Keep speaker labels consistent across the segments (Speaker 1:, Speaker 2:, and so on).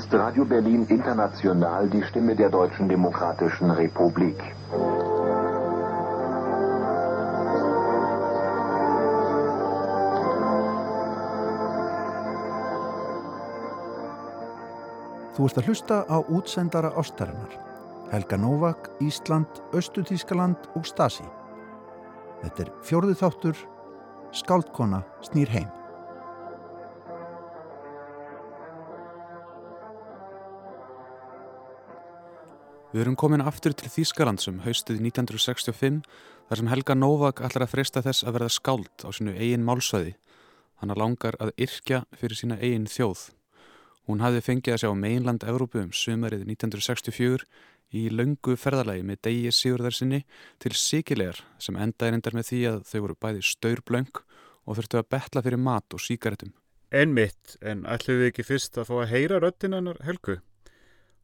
Speaker 1: ist Radio Berlin International die Stimme der Deutschen Demokratischen Republik.
Speaker 2: Þú ert að hlusta á útsendara ástarinnar. Helga Novak, Ísland, Östutískaland og Stasi. Þetta er fjórðu þáttur, Skáldkona snýr heim.
Speaker 3: Við erum komin aftur til Þýskalandsum haustið 1965 þar sem Helga Novak allar að freysta þess að verða skáld á sinu eigin málsvæði. Hann langar að yrkja fyrir sína eigin þjóð. Hún hafði fengið að sjá meinland Evrópu um sumarið 1964 í laungu ferðarlægi með degi Sigurðarsinni til Sikilegar sem endaði reyndar með því að þau voru bæði staurblöng og þurftu að betla fyrir mat og síkaretum.
Speaker 4: En mitt, en ætlum við ekki fyrst að fá að heyra röttinannar Helgu?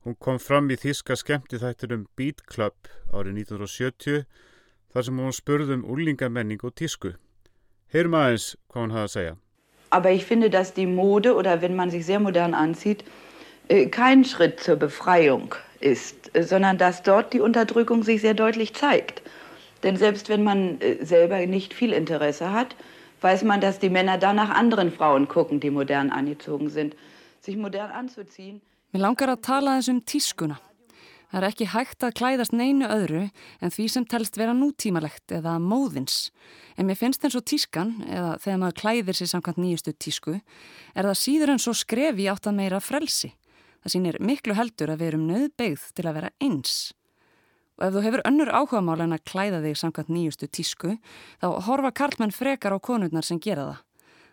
Speaker 4: Hún kom fram í þíska skemmti þættinum Beat Club árið 1970 þar sem hún spurði um úlingamenning og tísku. Heyrum aðeins hvað hún hafði að segja.
Speaker 5: Aber ich finde, dass die Mode oder wenn man sich sehr modern anzieht, äh, kein Schritt zur Befreiung ist, sondern dass dort die Unterdrückung sich sehr deutlich zeigt. Denn selbst wenn man äh, selber nicht viel Interesse hat, weiß man, dass die Männer dann nach anderen Frauen gucken, die modern angezogen sind. Sich modern anzuziehen
Speaker 6: Mér langar að tala þess um tískuna. Það er ekki hægt að klæðast neinu öðru en því sem telst vera nútímalegt eða móðins. En mér finnst eins og tískan, eða þegar maður klæðir sér samkvæmt nýjustu tísku, er það síður en svo skrefi átt að meira frelsi. Það sýnir miklu heldur að við erum nöðbeigð til að vera eins. Og ef þú hefur önnur áhugamál en að klæða þig samkvæmt nýjustu tísku, þá horfa karlmenn frekar á konurnar sem gera það.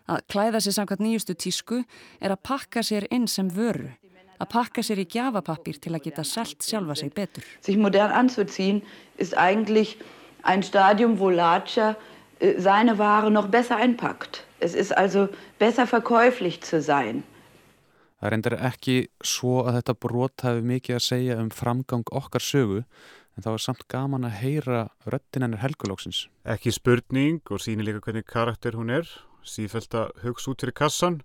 Speaker 6: Að klæða sér samkvæmt nýjustu tísku er að pakka sér inn sem vöru að pakka sér í gjafapappir til að geta selt sjálfa sig betur.
Speaker 5: Sich modern anzuziehen ist eigentlich ein Stadium, wo Latscher äh, seine Ware noch besser einpackt. Es ist also besser verkäuflich zu sein.
Speaker 3: Það reyndir ekki svo að þetta brot hafi mikið að segja um framgang okkar sögu en það var samt gaman að heyra röttin hennir helgulóksins.
Speaker 4: Ekki spurning og síni líka hvernig karakter hún er, sífælt að hugsa út fyrir kassan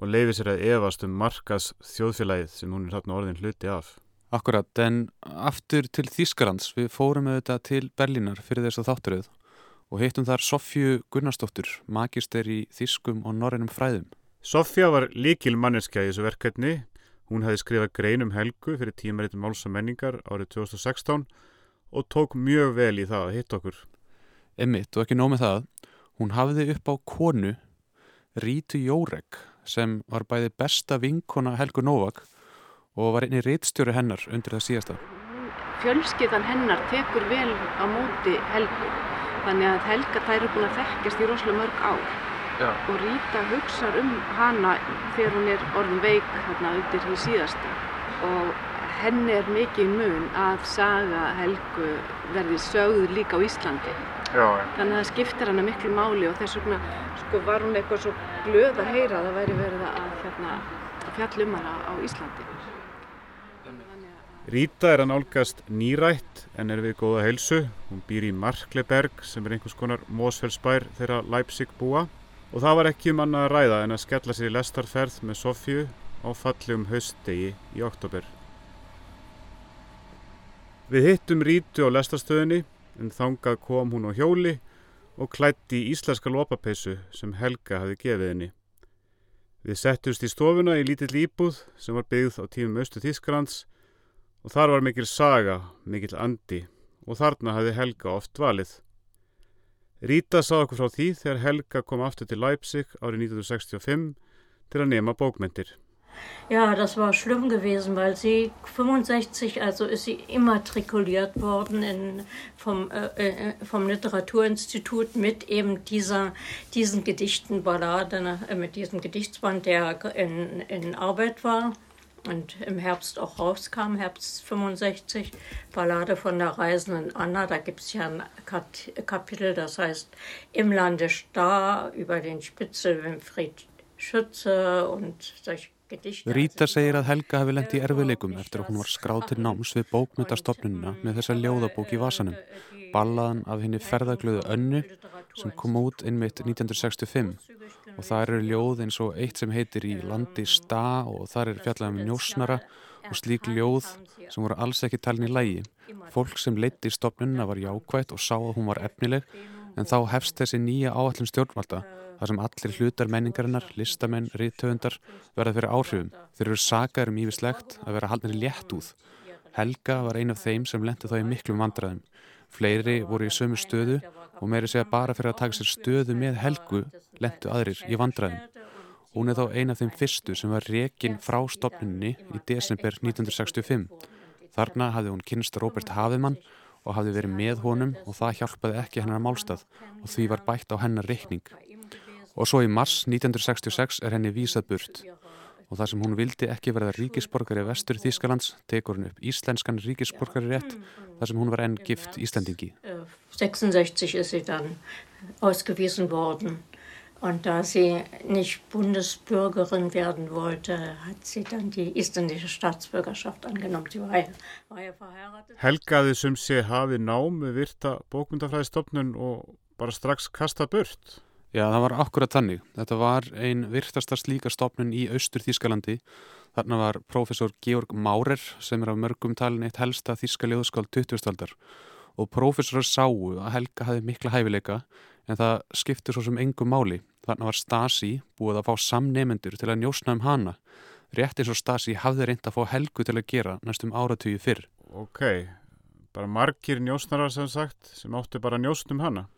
Speaker 4: og leiði sér að evast um markas þjóðfélagið sem hún er þarna orðin hluti af.
Speaker 3: Akkurat, en aftur til Þýskalands, við fórum auðvitað til Berlínar fyrir þess að þátturöð og heittum þar Sofju Gunnarsdóttur, magister í Þýskum og Norrænum fræðum.
Speaker 4: Sofja var líkil manneskja í þessu verkefni. Hún hefði skrifað greinum helgu fyrir tímaritum máls og menningar árið 2016 og tók mjög vel í það að hitta okkur.
Speaker 3: Emmitt og ekki nómið það, hún hafiði upp á konu Rítu Jórek sem var bæði besta vinkona Helgu Novak og var einni reittstjóri hennar undir það síðasta.
Speaker 7: Fjölskyðan hennar tekur vel á móti Helgu þannig að Helga þær eru búin að þekkjast í rosalega mörg ár Já. og Ríta hugsa um hana þegar hún er orðin veik þarna undir því síðasta og henni er mikið mun að saga Helgu verði sögður líka á Íslandi Já, þannig að það skiptir hana miklu máli og þess vegna sko, var hún eitthvað svo glöð að heyra að það væri verið að, hérna, að fjallum hana á Íslandi.
Speaker 4: Ríta er að nálgast nýrætt en er við góða heilsu. Hún býr í Markleberg sem er einhvers konar mósfellsbær þeirra Leipzig búa. Og það var ekki um annað að ræða en að skella sér í lestarferð með Sofju á fallegum haustdegi í oktober Við hittum Rítu á lestarstöðinni en þangað kom hún á hjóli og klætti í íslenska lopapeisu sem Helga hafi gefið henni. Við settumst í stofuna í lítill íbúð sem var byggð á tímum Östu Þísklands og þar var mikil saga, mikil andi og þarna hafi Helga oft valið. Ríta sá okkur frá því þegar Helga kom aftur til Leipzig árið 1965 til að nema bókmyndir.
Speaker 8: Ja, das war schlimm gewesen, weil sie 65, also ist sie immatrikuliert worden in, vom, äh, äh, vom Literaturinstitut mit eben dieser, diesen Gedichten, Ballade, äh, mit diesem Gedichtsband, der in, in Arbeit war und im Herbst auch rauskam, Herbst 65, Ballade von der reisenden Anna. Da gibt es ja ein Kapitel, das heißt Im Lande Star über den Spitzel Winfried Schütze und solche
Speaker 3: Ríta segir að Helga hafi lendt í erfileikum eftir að hún var skráð til náms við bókmyndastofnununa með þessa ljóðabók í vasanum, ballaðan af henni ferðaglöðu önnu sem kom út innmitt 1965 og það eru ljóð eins og eitt sem heitir í landi sta og þar er fjallað um njósnara og slík ljóð sem voru alls ekki talin í lægi. Fólk sem leitti í stopnunna var jákvægt og sá að hún var efnileg en þá hefst þessi nýja áallum stjórnvalda þar sem allir hlutar menningarinnar, listamenn, rítöfundar verða fyrir áhrifum. Þeir eru sakar um ívislegt að vera haldnir létt úð. Helga var ein af þeim sem lendi þá í miklum vandraðum. Fleiri voru í sömu stöðu og meiri segja bara fyrir að taka sér stöðu með Helgu lendu aðrir í vandraðum. Hún er þá eina af þeim fyrstu sem var rekin frá stopninni í desember 1965. Þarna hafði hún kynst Robert Havemann og hafði verið með honum og það hjálpaði ekki hennar málstað og því var bætt á hennar reikning. Og svo í mars 1966 er henni vísað burt og þar sem hún vildi ekki verða ríkisborgari vestur Þískalands tekur hún upp íslenskan ríkisborgari rétt þar sem hún var enn gift Íslandingi.
Speaker 8: 66 er sie dann ausgewiesen worden Und da sie nicht Bundesbürgerin werden wollte, hat sie dann die isländische Staatsbürgerschaft angenommen. Sie war ja, war ja verheiratet.
Speaker 4: Helgaði sem sé hafi nám við virta bókmyndafræðistofnun og bara strax kasta burt.
Speaker 3: Já, það var akkurat þannig. Þetta var ein virtasta slíka stofnun í austur Þískalandi. Þarna var profesor Georg Maurer sem er af mörgum talin eitt helsta þíska ljóðskáld 2000-aldar og profesorar sáu að Helga hafi mikla hæfileika en það skipti svo sem engum máli. Þannig var Stasi búið að fá samnefendur til að njósna um hana. Rétt eins og Stasi hafði reynd að fá Helgu til að gera næstum áratöyu fyrr.
Speaker 4: Ok, bara margir njósnarar sem sagt sem áttu bara njósnum hana.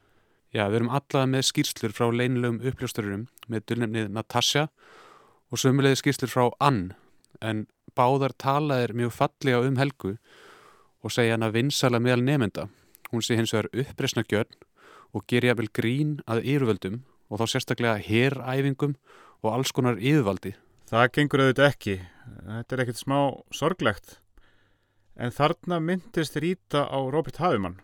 Speaker 3: Já, við erum allavega með skýrslur frá leinilegum uppljóstarurum með dulnefnið Natasja og sömulegði skýrslur frá Ann en báðar talaðir mjög fallega um Helgu og segja hana vinsala meðal nefnda. Hún sé hins vegar uppresna gjörn og ger jáfnvel grín að yfirvöldum og þá sérstaklega heræfingum og alls konar yfirvaldi.
Speaker 4: Það gengur auðvitað ekki. Þetta er ekkert smá sorglegt. En þarna myndist Ríta á Robert Havimann.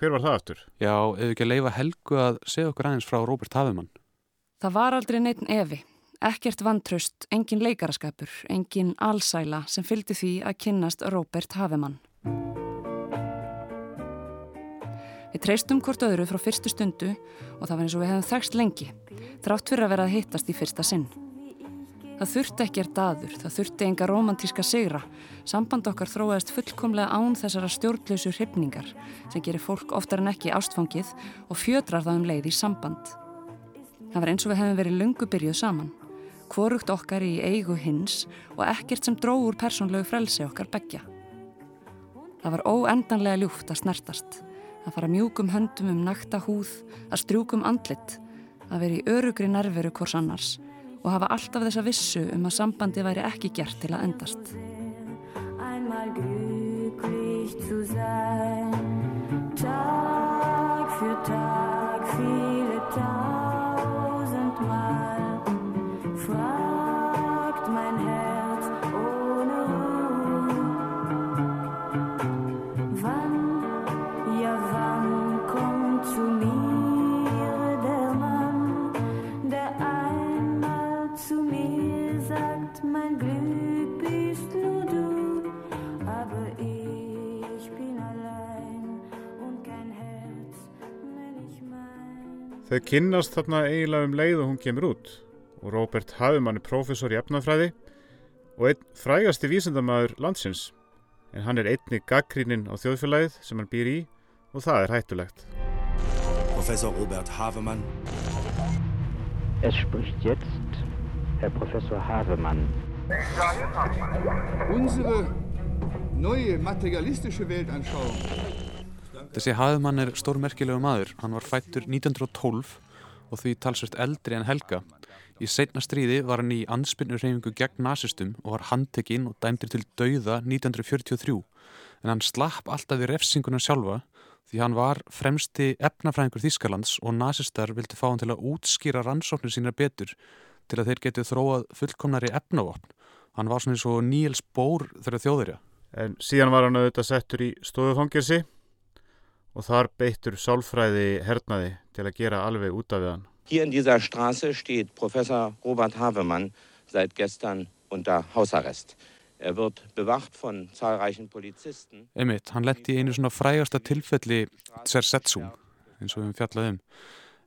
Speaker 4: Hver var það aftur?
Speaker 3: Já, ef ekki að leifa Helgu að segja okkur aðeins frá Robert Havimann.
Speaker 6: Það var aldrei neitt evi. Ekkert vantraust, engin leikaraskapur, engin allsæla sem fylgdi því að kynnast Robert Havimann. Við treystum hvort öðru frá fyrstu stundu og það var eins og við hefum þekst lengi, þrátt fyrir að vera að hittast í fyrsta sinn. Það þurfti ekkert aður, það þurfti enga romantíska sigra. Samband okkar þróaðist fullkomlega án þessara stjórnlausu hrifningar sem gerir fólk oftar en ekki ástfangið og fjötrar það um leið í samband. Það var eins og við hefum verið lungu byrjuð saman. Hvorugt okkar í eigu hins og ekkert sem dróður persónlegu frelsi okkar begja. Það var óendanlega ljúft að snertast að fara mjúkum höndum um nakta húð, að strjúkum andlit, að vera í örugri nerveru hvors annars og hafa alltaf þessa vissu um að sambandi væri ekki gert til að endast. Einmal glücklich zu sein, Tag für Tag,
Speaker 4: Þau kynnast þarna eiginlega um leið og hún kemur út og Robert Havemann er profesor í efnafræði og einn frægasti vísendamæður landsins en hann er einni gaggríninn á þjóðfélagið sem hann býr í og það er hættulegt.
Speaker 9: Professor Robert Havemann.
Speaker 10: Es spricht jetzt Herr Professor Havemann.
Speaker 11: Unsere neue materialistische Weltanschauung.
Speaker 3: Þessi Havemann er stórmerkilegu maður. Hann var fættur 1912 og því talsvist eldri en Helga. Í setna stríði var hann í anspinnur reyfingu gegn nazistum og var handtekinn og dæmdur til dauða 1943 en hann slapp alltaf í refsinguna sjálfa því hann var fremsti efnafræðingur Þískalands og nazistar vildi fá hann til að útskýra rannsóknir sína betur til að þeir getið þróað fullkomnari efnavopn. Hann var svona eins og Níels Bór þegar þjóðurja.
Speaker 4: En síðan var hann auðvitað settur í stofufangirsi og þar beittur sálfræði hernaði til að gera alveg út af hann.
Speaker 10: Hier in dieser Straße steht Professor Robert Havemann seit gestern unter Hausarrest. Er wird bewacht von zahlreichen Polizisten.
Speaker 3: Einmitt, hann letti í einu svona frægasta tilfelli Tsersetsum, eins og við fjallaðum.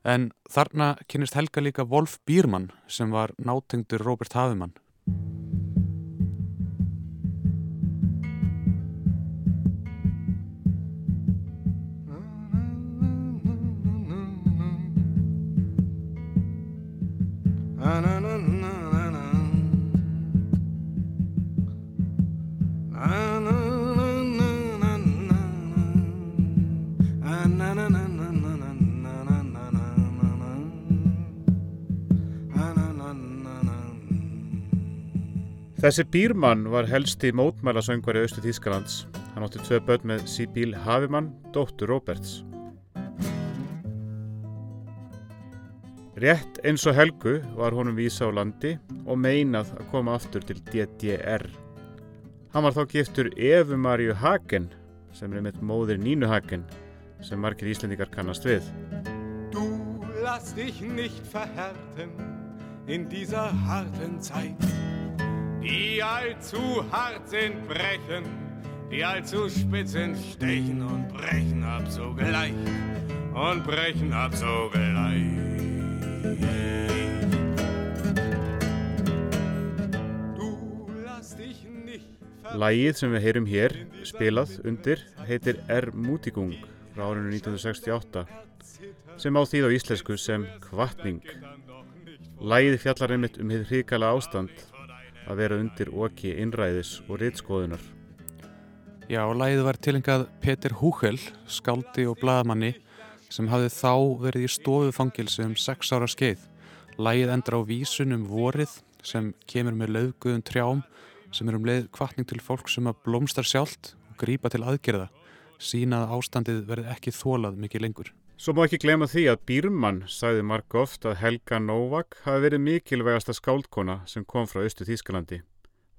Speaker 3: En þarna kynist Helga líka Wolf Bírmann sem var nátengdur Robert Havemann.
Speaker 4: Þessi Bírmann var helsti mótmælasöngvari Östu Þískalands. Hann átti tvei börn með Sibíl Havimann, dóttur Roberts. Rétt eins og Helgu var honum vísa á landi og meinað að koma aftur til DDR. Hann var þá giftur Efu Maríu Hagen, sem er með móðir Nínu Hagen, sem margir íslendikar kannast við.
Speaker 12: Du lass dich nicht verhärten in dieser harten Zeit. Die allzu hart sind, brechen, die allzu spitz sind, stechen und brechen ab sogleich und brechen ab sogleich.
Speaker 4: Lægið sem við heyrum hér, spilað undir, heitir Er Mútigung frá árinu 1968 sem á þýð á íslensku sem Kvartning. Lægið fjallar einmitt um hitt hrikala ástand að vera undir oki innræðis og rittskoðunar.
Speaker 3: Já, læðið var tilengað Peter Húchel, skáldi og bladamanni sem hafði þá verið í stofufangilsi um sex ára skeið. Læðið endur á vísunum vorið sem kemur með lögguðum trjám sem er um leið kvartning til fólk sem að blómstar sjálft og grýpa til aðgerða, sína að ástandið verði ekki þólað mikið lengur.
Speaker 4: Svo má ekki glema því að Bírmann sagði marg oft að Helga Novak hafi verið mikilvægasta skáldkona sem kom frá Östu Þískalandi.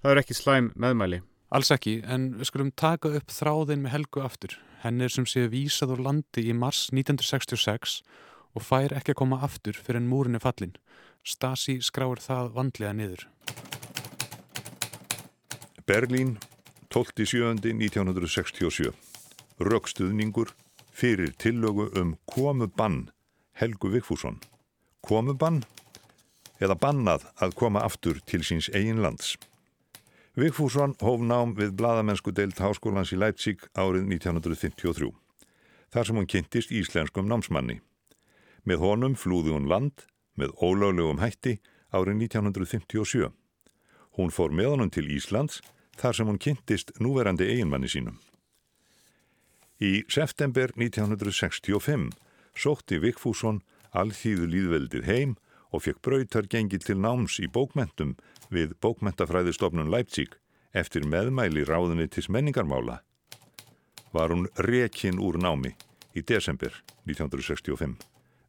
Speaker 4: Það er ekki slæm meðmæli.
Speaker 3: Alls ekki, en við skulum taka upp þráðin með Helgu aftur. Henni er sem séu vísað úr landi í mars 1966 og fær ekki að koma aftur fyrir en múrin er fallin. Stasi skráir það vandlega niður.
Speaker 13: Berlín, 12.7.1967. Rökstuðningur fyrir tillögu um komubann Helgu Vigfússon. Komubann eða bannað að koma aftur til síns eigin lands. Vigfússon hóf nám við bladamennsku deilt háskólans í Leipzig árið 1953. Þar sem hún kynntist íslenskum námsmanni. Með honum flúði hún land með ólöglegum hætti árið 1957. Hún fór með honum til Íslands þar sem hún kynntist núverandi eiginmanni sínum. Í september 1965 sótti Vigfússon alþýðu líðveldið heim og fekk brautar gengi til náms í bókmentum við bókmentafræðistofnun Leipzig eftir meðmæli ráðunitis menningarmála. Var hún rekinn úr námi í desember 1965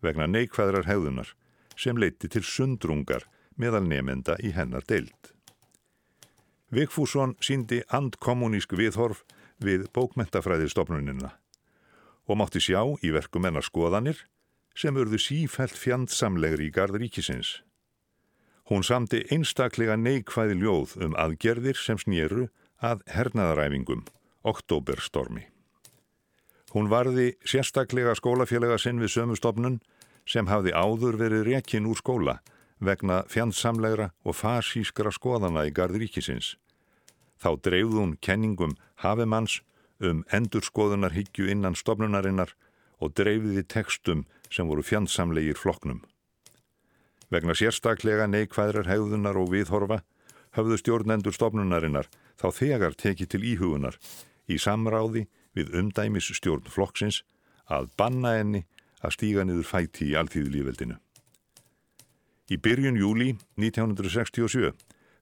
Speaker 13: vegna neikvæðrar hefðunar sem leiti til sundrungar meðal nefenda í hennar deild. Vigfússon síndi andkommunísk viðhorf við bókmentafræðistofnunina og mátti sjá í verkum hennar skoðanir sem urðu sífælt fjandsamlegri í gard ríkisins. Hún samti einstaklega neikvæði ljóð um aðgerðir sem snýru að hernaðaræfingum, oktoberstormi. Hún varði sérstaklega skólafélaga sinn við sömustofnun sem hafði áður verið rekin úr skóla vegna fjandsamlegra og fasískra skoðana í gard ríkisins. Þá dreifð hún kenningum Havemanns um endurskoðunarhyggju innan stofnunarinnar og dreifði tekstum sem voru fjandsamlegir floknum. Vegna sérstaklega neikvæðrar hegðunar og viðhorfa höfðu stjórnendur stofnunarinnar þá þegar tekið til íhugunar í samráði við umdæmis stjórn flokksins að banna enni að stíga niður fæti í alþýðulífveldinu. Í byrjun júli 1967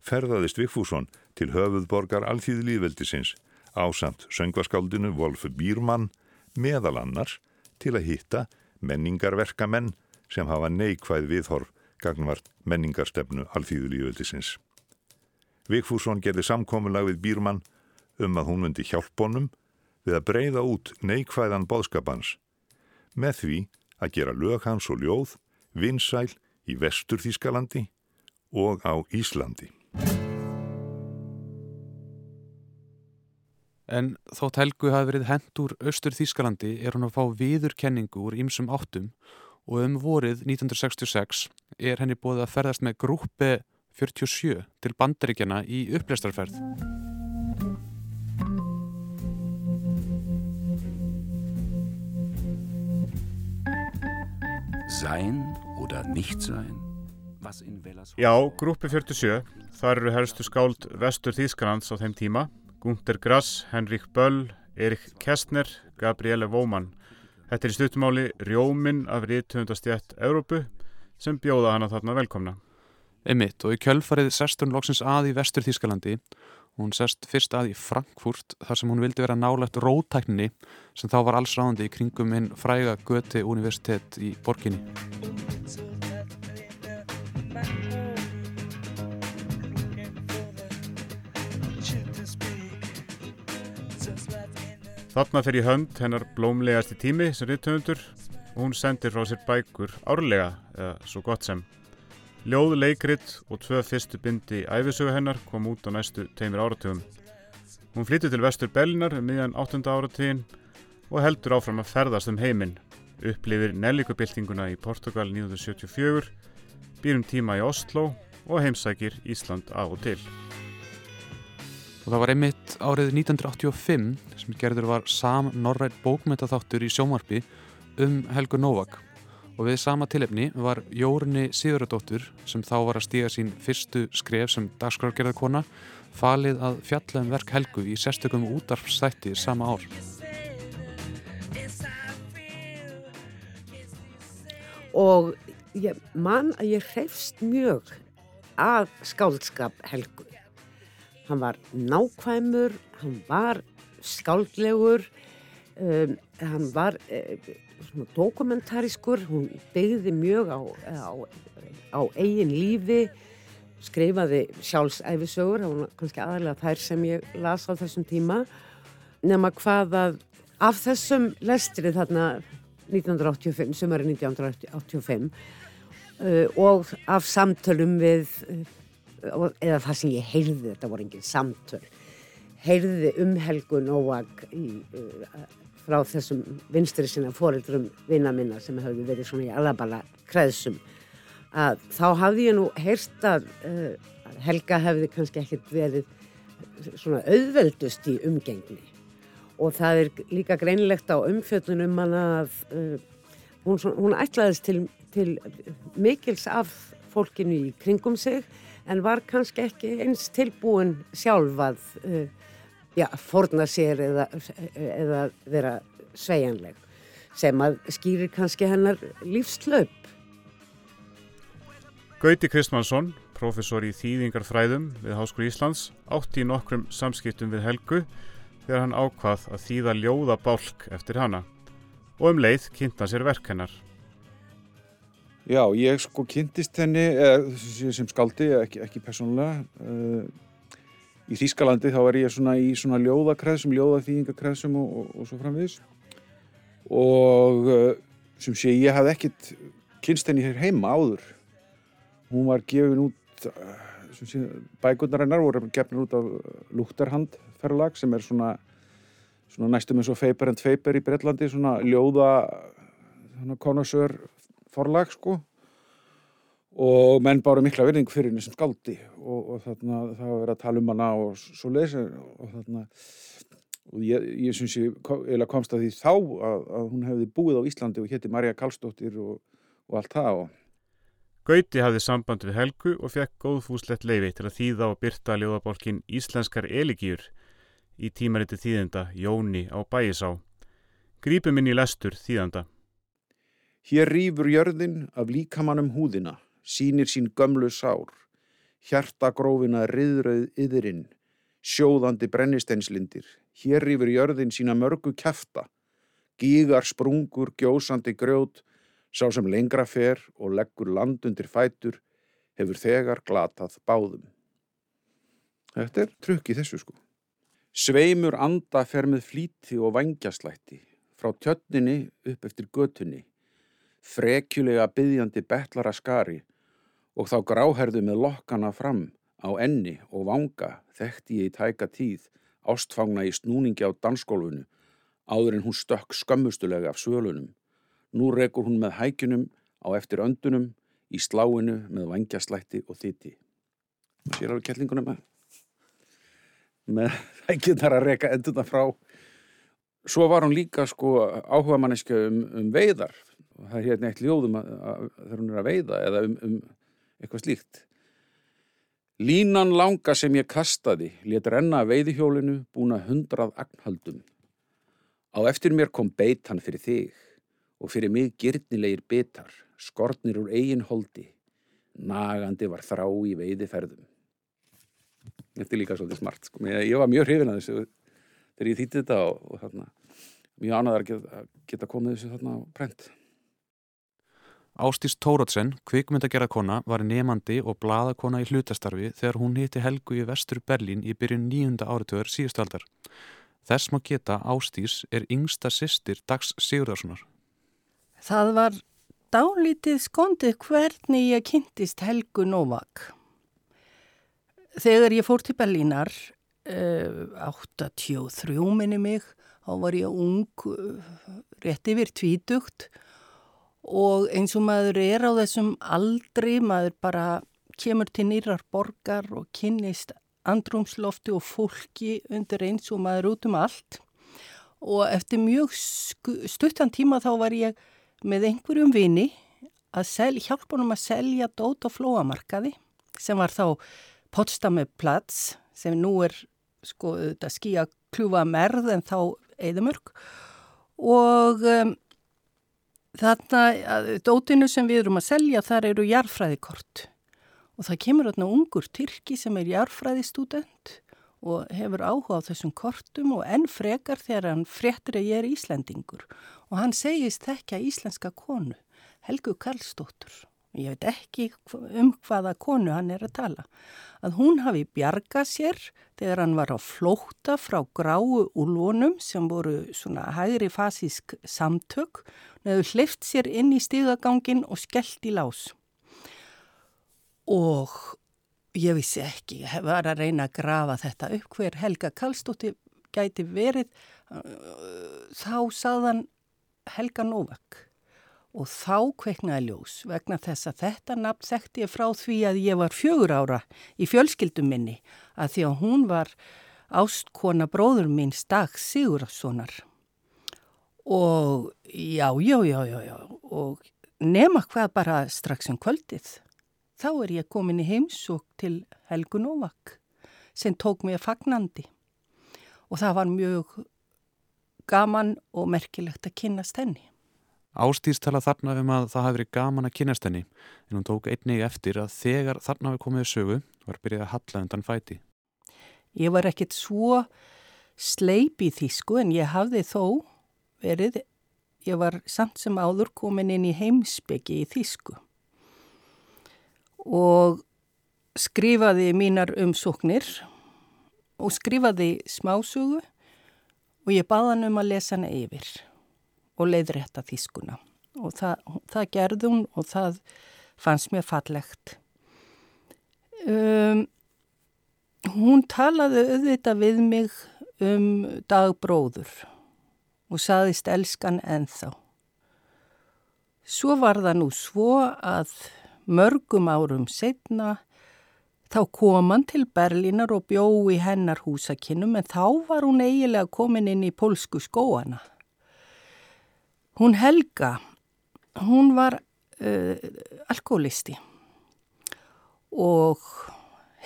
Speaker 13: ferðaðist Vigfússon til höfuðborgar alþýðlýðveldisins ásamt söngvaskáldinu Wolf Bírmann meðal annars til að hitta menningarverkamenn sem hafa neikvæð viðhorf gagnvart menningarstefnu alþýðlýðveldisins. Vigfússon gerði samkomulag við Bírmann um að hún myndi hjálponum við að breyða út neikvæðan boðskapans með því að gera lög hans og ljóð vinsæl í vestur Þískalandi og á Íslandi.
Speaker 3: En þótt Helgu hafi verið hend úr Östur Þískalandi er hún að fá viðurkenningu úr ýmsum áttum og um vorið 1966 er henni búið að ferðast með grúpi 47 til bandaríkjana í upplæstarferð.
Speaker 14: Sein oder nicht sein?
Speaker 4: Já, grúpi 47, þar eru helstu skáld vestur Þýskalands á þeim tíma, Gunther Grass, Henrik Böll, Erik Kestner, Gabriele Vóman. Þetta er í stuttumáli Rjómin af Ríðtöndastjætt Európu sem bjóða hana þarna velkomna.
Speaker 3: Emmitt og í kjölfarið sest hún loksins að í vestur Þýskalandi Hún sest fyrst að í Frankfurt þar sem hún vildi vera nálagt rótækninni sem þá var alls ráðandi í kringum hinn fræga Göti universitet í borginni.
Speaker 4: Þarna fer í hönd hennar blómlegasti tími sem rittöfundur og hún sendir frá sér bækur árlega, eða svo gott sem. Ljóð, leikrit og tvö fyrstu bindi æfisögu hennar kom út á næstu teimir áratugum. Hún flyttur til vestur Bellinar um miðjan 8. áratugin og heldur áfram að ferðast um heiminn. Upplifir nellíkubildinguna í Portugal 1974, býrum tíma í Oslo og heimsækir Ísland á og til.
Speaker 3: Og það var einmitt árið 1985 sem gerður var sam norrætt bókmyndaþáttur í sjómarfi um Helgu Novak. Og við sama tilefni var Jórni Sigurðardóttur sem þá var að stíga sín fyrstu skref sem dagskrargerðarkona falið að fjalla um verk Helgu í sérstökum útarfstætti sama ár.
Speaker 15: Og ég, mann að ég hrefst mjög af skáldskap Helgu hann var nákvæmur, hann var skáldlegur, um, hann var uh, dokumentarískur, hún byggði mjög á, á, á eigin lífi, skrifaði sjálfsæfisögur, það var kannski aðalega þær sem ég las á þessum tíma, nema hvað að af þessum lestri þarna 1985, sömari 1985 uh, og af samtölum við eða það sem ég heyrði, þetta voru enginn samtöl. Heyrði um Helgu Nóag í, uh, frá þessum vinstri sinna fóreldrum vinna minna sem hefði verið svona í alabala kreðsum að þá hafði ég nú heyrst að uh, Helga hefði kannski ekkert verið svona auðveldust í umgengni. Og það er líka greinlegt á umfjöldunum að uh, hún, hún ætlaðist til, til mikils af fólkinu í kringum sig en var kannski ekki eins tilbúin sjálf að uh, já, forna sér eða, eða vera sveianleg sem að skýrir kannski hennar lífslaup.
Speaker 4: Gauti Kristmannsson, professor í þýðingarfræðum við Háskóri Íslands, átti í nokkrum samskiptum við Helgu þegar hann ákvað að þýða ljóða bálk eftir hana og um leið kynnta sér verk hennar.
Speaker 16: Já, ég sko kynntist henni sem skaldi, ekki, ekki persónulega. Uh, í Þýskalandi þá er ég svona í svona ljóðakræðsum, ljóðaþýðingakræðsum og, og, og svo framviðis. Og uh, sem sé ég hafði ekkit kynst henni hér heima áður. Hún var gefin út, uh, bækurnarinnar voru gefin út af Lúktarhand ferlag sem er svona, svona næstum eins og Feiber and Feiber í Breitlandi, svona ljóða, svona konasör forlag sko og menn báru mikla verðing fyrir henni sem skaldi og, og þarna það var verið að tala um hana og svo leysi og þarna og ég, ég syns ég eða komst að því þá að, að hún hefði búið á Íslandi og hétti Marja Karlsdóttir og, og allt það og
Speaker 4: Gauti hafði samband við Helgu og fekk góðfúslegt leiði til að þýða og byrta ljóðabolkin Íslenskar eligýr í tímariti þýðenda Jóni á Bæisá. Grípum inn í lestur þýðanda.
Speaker 16: Hér rýfur jörðin af líkamannum húðina, sínir sín gömlu sár, hjartagrófina riðröð yðurinn, sjóðandi brennisteinslindir. Hér rýfur jörðin sína mörgu kæfta, gígar sprungur, gjósandi grjót, sá sem lengra fer og leggur land undir fætur, hefur þegar glatað báðum. Þetta er trukk í þessu sko. Sveimur anda fer með flíti og vangjaslætti, frá tjötninni upp eftir götunni frekjulega byggjandi betlara skari og þá gráherðu með lokkana fram á enni og vanga þekkti ég í tæka tíð ástfangna í snúningi á dansgólfunu áður en hún stökk skömmustulega af svölunum. Nú rekur hún með hækjunum á eftir öndunum, í sláinu með vangjaslætti og þitti. Sér á kellingunum með, með hækjundar að reyka endurna frá. Svo var hún líka sko áhuga manneska um, um veiðar. Það er hérna eitt ljóðum að, að, þegar hún er að veiða eða um, um eitthvað slíkt. Línan langa sem ég kastaði let renna veiðihjólinu búna hundrað agnhaldum. Á eftir mér kom beitan fyrir þig og fyrir mig girnilegir betar, skortnir úr eigin holdi. Nagandi var þrá í veiðiferðum. Þetta er líka svolítið smart. Sko. Ég var mjög hrifin að þessu þegar ég þýtti þetta og, og þarna, mjög ánæðar að geta, geta komið þessu þarna á brent.
Speaker 3: Ástís Tóratsen, kvikmyndagerðarkona, var nefandi og bladakona í hlutastarfi þegar hún hitti Helgu í vestur Berlín í byrjun nýjunda áritöður síðustaldar. Þess má geta Ástís er yngsta sýstir Dags Sigurðarssonar.
Speaker 17: Það var dálítið skondið hvernig ég kynntist Helgu Novak. Þegar ég fór til Berlínar, uh, 83 minni mig, þá var ég ung, uh, rétt yfir tvítugt og eins og maður er á þessum aldri, maður bara kemur til nýrar borgar og kynnist andrumslofti og fólki undir eins og maður út um allt. Og eftir mjög stuttan tíma þá var ég með einhverjum vini að sel, hjálpa honum að selja dót og flóamarkaði sem var þá Potsdamer plats sem nú er sko þetta skýja kljúfa merð en þá eðamörk og um, þarna dótinu sem við erum að selja þar eru jarfræðikort og það kemur þarna ungur Tyrki sem er jarfræðistúdent og hefur áhuga á þessum kortum og enn frekar þegar hann fréttir að ég er Íslandingur og hann segist ekki að íslenska konu, Helgu Karlsdóttur ég veit ekki um hvaða konu hann er að tala, að hún hafi bjargað sér þegar hann var á flókta frá gráu úlvonum sem voru svona hægri fasísk samtök, neðu hlift sér inn í stígagangin og skellt í lás. Og ég vissi ekki, ég var að reyna að grafa þetta upp hver Helga Kallstóttir gæti verið, þá saðan Helga Novak og þá kveiknaði ljós vegna þess að þetta nafn þekkti ég frá því að ég var fjögur ára í fjölskyldum minni að því að hún var ástkona bróður mín Stak Sigurðssonar og já, já, já, já, já og nema hvað bara strax um kvöldið þá er ég komin í heimsók til Helgu Novak sem tók mér fagnandi og það var mjög gaman og merkilegt að kynast henni.
Speaker 3: Ástís tala þarna um að það hafi verið gaman að kynast henni en hún tók einnig eftir að þegar þarna hafi komið sögu var byrjað að halla undan fæti.
Speaker 17: Ég var ekkert svo sleip í þýsku en ég hafði þó verið, ég var samt sem áður komin inn í heimsbyggi í þýsku og skrifaði mínar umsóknir og skrifaði smásögu og ég baða hann um að lesa hana yfir og leiðrætta þýskuna og það, það gerði hún og það fannst mér fallegt. Um, hún talaði auðvitað við mig um dagbróður og saðist elskan enþá. Svo var það nú svo að mörgum árum setna þá kom hann til Berlínar og bjó í hennar húsakinnum en þá var hún eigilega komin inn í polsku skóana. Hún Helga, hún var uh, alkoholisti og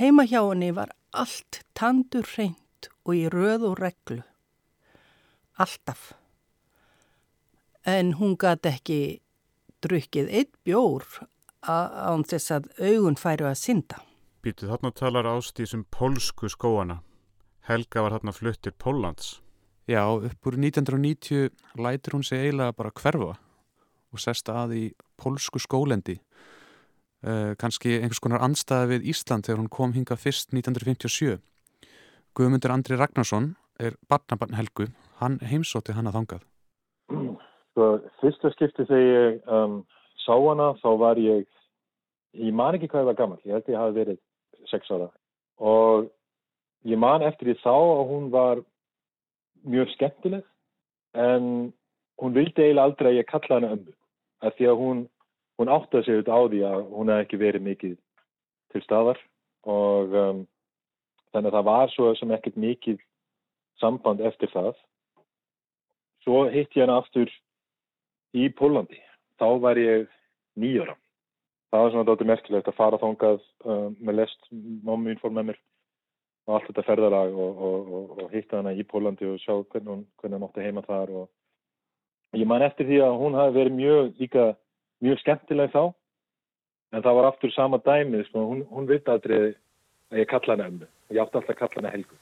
Speaker 17: heima hjá henni var allt tandur reynd og í röð og reglu. Alltaf. En hún gæti ekki drukkið eitt bjór án þess að augun færu að synda.
Speaker 4: Býtu þarna talar ást í þessum polsku skóana. Helga var þarna fluttir Póllands.
Speaker 3: Já, upp úr 1990 lætir hún sig eiginlega bara hverfa og sesta að í polsku skólendi. Uh, Kanski einhvers konar anstæði við Ísland þegar hún kom hinga fyrst 1957. Guðmundur Andri Ragnarsson er barnabarn Helgu, hann heimsóti hann að þangað.
Speaker 18: Sko, fyrsta skipti þegar ég um, sá hana þá var ég, ég man ekki hvað ég var gammal, ég held ég hafi verið sex ára og ég man eftir ég sá að hún var mjög skemmtileg en hún vildi eiginlega aldrei að ég kalla hana ömmu af því að hún, hún átti að segja þetta á því að hún hefði ekki verið mikið til staðar og um, þannig að það var svo sem ekkert mikið samband eftir það. Svo hitt ég hana aftur í Pólandi. Þá var ég nýjóra. Það var svona dóttir merkilegt að fara þángað um, með lest, mamma mín fór með mér og allt þetta ferðalag og, og, og, og hitta hana í Pólandi og sjá hvernig hún, hvernig hún átti heima þar og ég man eftir því að hún hafi verið mjög líka mjög skemmtileg þá en það var aftur sama dæmið sko. hún, hún veit aðrið að ég kalla hana ömmu og ég átti alltaf að kalla hana Helgu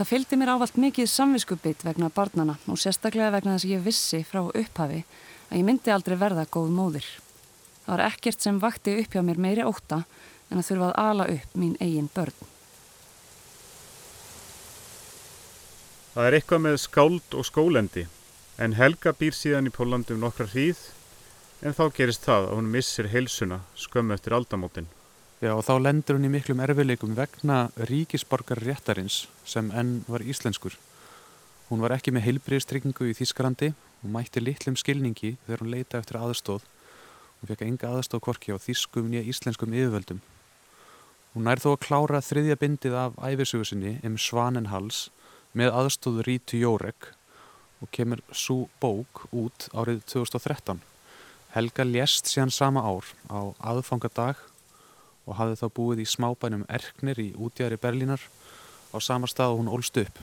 Speaker 6: Það fylgdi mér ávalt mikið samviskubitt vegna barnana og sérstaklega vegna þess að ég vissi frá upphafi að ég myndi aldrei verða góð móðir. Það var ekkert sem vakti upp hjá mér meiri óta en að þurfa að ala upp mín eigin börn.
Speaker 4: Það er eitthvað með skáld og skólendi en Helga býr síðan í Pólandi um nokkra hríð en þá gerist það að hún missir heilsuna skömmu eftir aldamótin.
Speaker 3: Já og þá lendur hún í miklum erfileikum vegna ríkisborgar réttarins sem enn var íslenskur. Hún var ekki með heilbriðstryggingu í Þískarandi og mætti litlum skilningi þegar hún leita eftir aðstóð. Hún fekk enga aðstóð korki á þískum nýja íslenskum yfirvöldum. Hún nær þó að klára þriðja bindið af æfisugusinni um Svanenhals með aðstóðu Rítu Jórek og kemur svo bók út árið 2013. Helga lést síðan sama ár á aðfangadag og hafði þá búið í smábænum Erknir í útjæðri Berlínar á sama stað og hún ólst upp.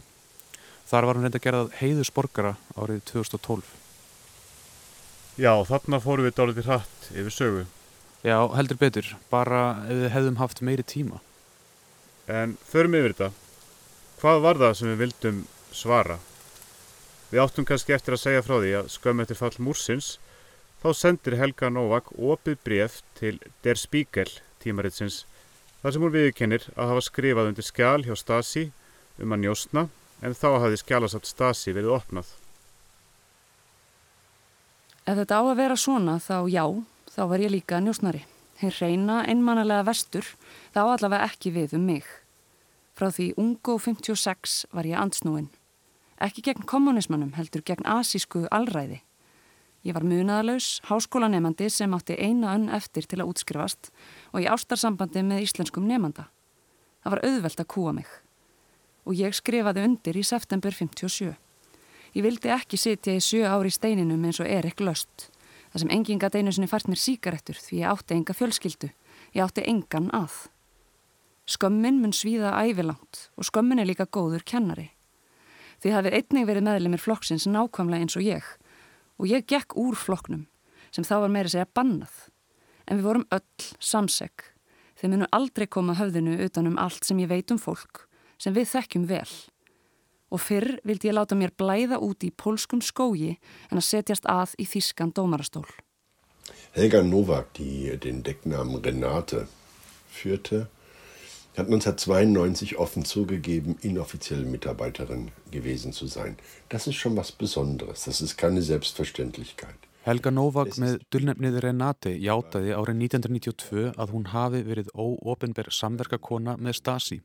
Speaker 3: Þar var hún reynda gerðað heiðusborgara árið 2012.
Speaker 4: Já, þarna fórum við dálítið hratt yfir sögu.
Speaker 3: Já, heldur betur, bara ef við hefðum haft meiri tíma.
Speaker 4: En förum yfir þetta. Hvað var það sem við vildum svara? Við áttum kannski eftir að segja frá því að skömm eftir fall Múrsins þá sendir Helga Novak opið bref til Der Spiegel tímaritsins þar sem hún viðkennir að hafa skrifað undir skjál hjá Stasi um að njóstna en þá hafði skjálasamt Stasi verið opnað.
Speaker 6: Ef þetta á að vera svona þá já, þá var ég líka njóstnari. Hér reyna einmannalega vestur þá allavega ekki við um mig. Frá því ungu 56 var ég ansnúin. Ekki gegn kommunismannum heldur gegn asísku allræði. Ég var munaðalaus, háskólanemandi sem átti eina önn eftir til að útskrifast og í ástarsambandi með íslenskum nemanda. Það var auðvelt að kúa mig. Og ég skrifaði undir í september 57. Ég vildi ekki sitja í sjö ári í steininum eins og Erik Löst. Það sem engin gæti einu sinni fært mér síkarettur því ég átti enga fjölskyldu. Ég átti engan að. Skömmin mun svíða ævilangt og skömmin er líka góður kennari. Því hafið einnig verið meðlemið flokksins nákvæmlega eins og ég og ég gekk úr flokknum sem þá var meira segja bannað. En við vorum öll samsegg. Þeir munu aldrei koma höfðinu utanum allt sem ég veit um fólk sem við þekkjum vel og fyrr vildi ég láta mér blæða út í polskum skógi en að setjast að í þískan dómarastól.
Speaker 19: Helga Novak, die den Decknamen Renate führte, hat 1992 offen zugegeben, inoffizielle Mitarbeiterin gewesen zu sein. Das ist schon was Besonderes, das ist keine Selbstverständlichkeit.
Speaker 3: Helga Novak með dullnefnið Renate játaði árið 1992 að hún hafi verið óopenber samverkakona með Stasi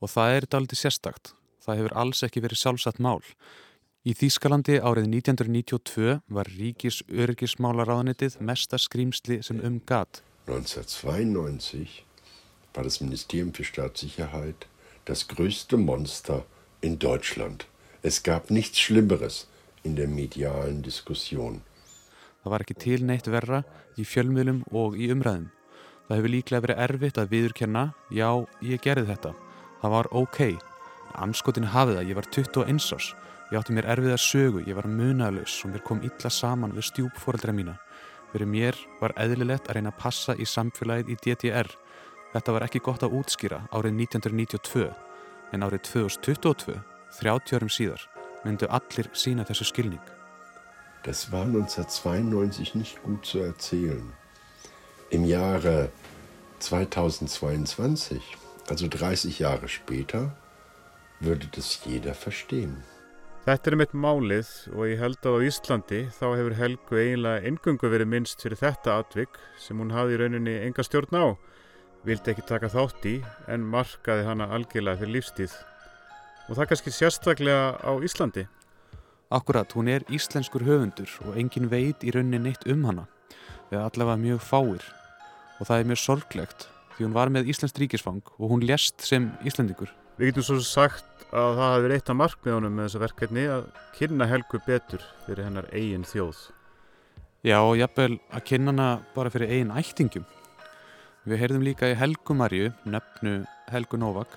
Speaker 3: og það er daldi sérstakt. Það hefur alls ekki verið sjálfsagt mál. Í Þýskalandi árið 1992 var ríkis örgismálaráðanitið mesta skrýmsli sem um gat.
Speaker 19: 1992 war das Ministerium für Staatssicherheit das größte Monster in Deutschland. Es gab nichts Schlimmeres in der medialen Diskussion.
Speaker 3: Það var ekki til neitt verra í fjölmiðlum og í umræðum. Það hefur líklega verið erfitt að viðurkenna, já, ég gerði þetta. Það var ok. Anskotin hafið það, ég var 21 ás. Ég átti mér erfið að sögu, ég var munalus og mér kom illa saman við stjúpfóreldra mína. Fyrir mér var eðlilegt að reyna að passa í samfélagið í DDR. Þetta var ekki gott að útskýra árið 1992 en árið 2022, 30 árum síðar, myndu allir sína þessu skilning.
Speaker 19: Das war 1992 nicht gut zu erzählen. Im Jahre 2022, also 30 Jahre später, würde das jeder verstehen.
Speaker 4: Þetta er mitt málið og ég held að á Íslandi þá hefur Helgu eiginlega engungu verið minnst fyrir þetta atvik sem hún hafði í rauninni enga stjórn á. Vildi ekki taka þátt í en markaði hana algjörlega fyrir lífstíð. Og það kannski sérstaklega á Íslandi.
Speaker 3: Akkurat, hún er íslenskur höfundur og engin veit í rauninni neitt um hana, eða allavega mjög fáir. Og það er mjög sorglegt því hún var með Íslands ríkisfang og hún lést sem Íslandingur.
Speaker 4: Við getum svo sagt að það verið eitt af markmiðunum með þessu verkefni að kynna Helgu betur fyrir hennar eigin þjóð.
Speaker 3: Já, og jafnvel að kynna hana bara fyrir eigin ættingum. Við heyrðum líka í Helgu Marju, nefnu Helgu Novak,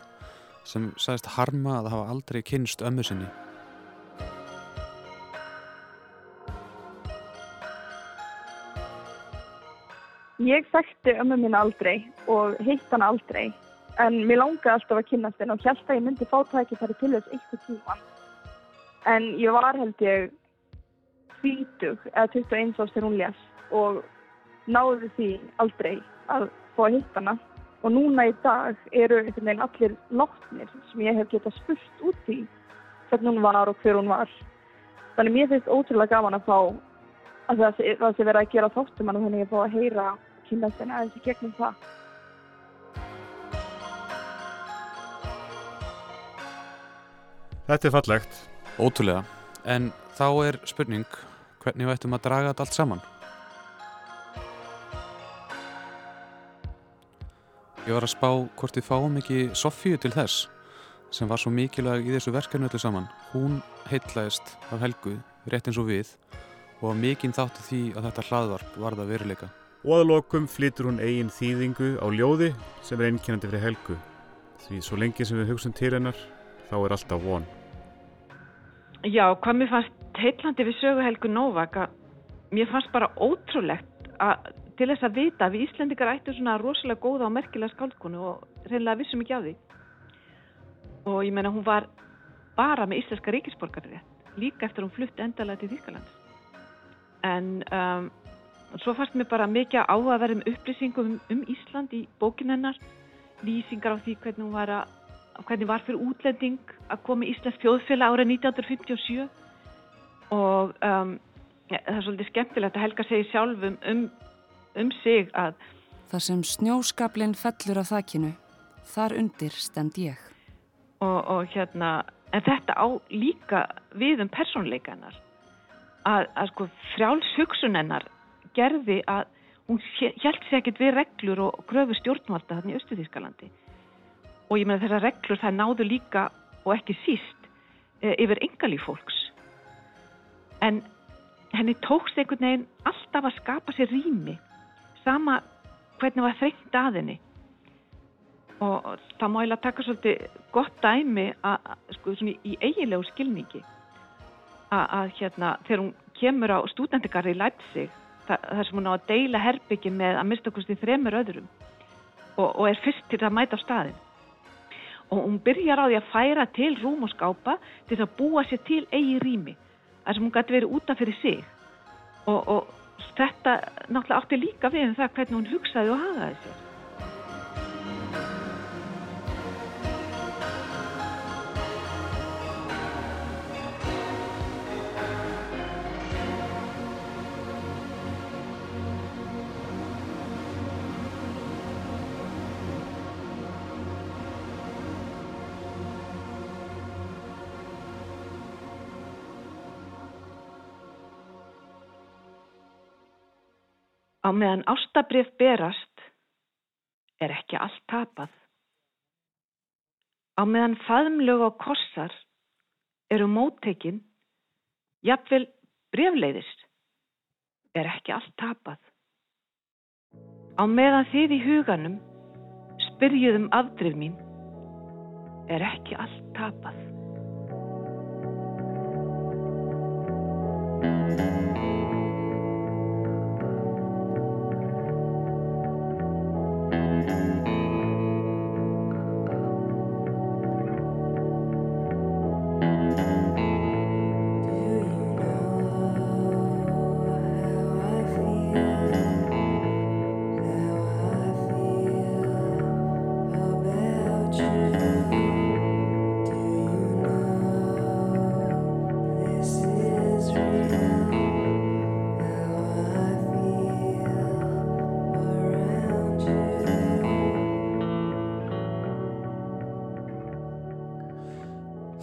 Speaker 3: sem sagðist harma að hafa aldrei kynst ömmu sinni.
Speaker 20: Ég þekkti ömmu mín aldrei og heitt hann aldrei en mér langaði alltaf að kynast henn og held að ég myndi fá tækifæri til þess eitthvað tíma. En ég var held ég 20 eða 21 árs þegar hún lés og náði því aldrei að fá að hitta hana og núna í dag eru allir látnir sem ég hef getað spurt út í hvernig hún var og hver hún var. Þannig mér finnst ótrúlega gaman að fá að það sé, það sé verið að gera þáttum en þannig að ég fá að heyra kynast henni aðeins í gegnum það.
Speaker 4: Þetta er fallegt.
Speaker 3: Ótrúlega. En þá er spurning, hvernig vættum að draga þetta allt saman? Ég var að spá hvort við fáum ekki Sofíu til þess sem var svo mikilvæg í þessu verkefni öllu saman. Hún heitlaðist af Helgu, rétt eins og við og mikinn þáttu því að þetta hlaðvarp varða veruleika.
Speaker 4: Og að lokum flytur hún eigin þýðingu á ljóði sem er einkennandi fyrir Helgu. Því svo lengi sem við hugsun til hennar, þá er alltaf von.
Speaker 7: Já, hvað mér fannst heitlandi við sögu Helgu Novak að mér fannst bara ótrúlegt að til þess að vita að við Íslendikar ættum svona rosalega góða og merkilega skáldkonu og reynilega vissum ekki á því. Og ég menna hún var bara með íslenska ríkisborgarrétt líka eftir hún flutti endalega til Þýskalands. En um, svo fannst mér bara mikið áhugaverðum upplýsingum um, um Ísland í bókinennar, lýsingar á því hvernig hún var að hvernig var fyrir útlending að koma í Íslands þjóðfélag árið 1957 og um, ja, það er svolítið skemmtilegt að Helga segi sjálfum um, um sig að
Speaker 6: Það sem snjóskablinn fellur á þakkinu, þar undir stend ég.
Speaker 7: Og, og hérna, en þetta á líka við um persónleikanar að, að sko frjáls hugsunennar gerði að hún held sér ekkert við reglur og gröfu stjórnvalda þarna í Östuðískalandi og ég meina þessar reglur það náðu líka og ekki síst e, yfir engalíf fólks. En henni tókst einhvern veginn alltaf að skapa sér rými sama hvernig var þrengt að henni. Og það má að taka svolítið gott dæmi að, sko, í eiginlegu skilningi að, að hérna þegar hún kemur á stúdendikarri í Leipzig það, þar sem hún á að deila herbyggi með að mista okkur stið þremur öðrum og, og er fyrst til að mæta á staðin og hún byrjar á því að færa til rúm og skápa til að búa sér til eigi rými þar sem hún gæti verið útaf fyrir sig. Og, og þetta náttúrulega átti líka við um það hvernig hún hugsaði og hagaði sér Á meðan ástabrif berast er ekki allt tapað. Á meðan faðmlög og kossar eru móttekinn, jafnvel brefleiðist, er ekki allt tapað. Á meðan þið í huganum spyrjuðum afdrif mín, er ekki allt tapað.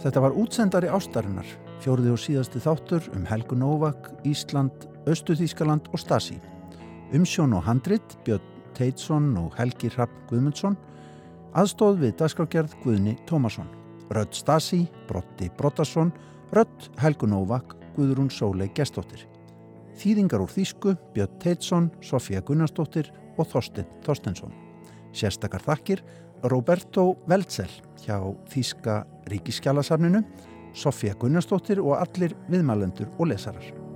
Speaker 2: Þetta var útsendari ástarinnar, fjórði og síðasti þáttur um Helgu Novak, Ísland, Östuþískaland og Stasi. Umsjón og handrit Björn Teitsson og Helgi Rapp Guðmundsson, aðstóð við dagskrákjörð Guðni Tómasson, Rödd Stasi, Brotti Brottarsson, Rödd Helgu Novak, Guðrún Sólei Gestóttir. Þýðingar úr Þýsku, Björn Teitsson, Sofía Gunnarsdóttir og Þorstein Þorstensson. Sérstakar þakkir Roberto Veldsel hjá Þýska ríkiskjálasafninu, Sofía Gunnarsdóttir og allir viðmælendur og lesarar.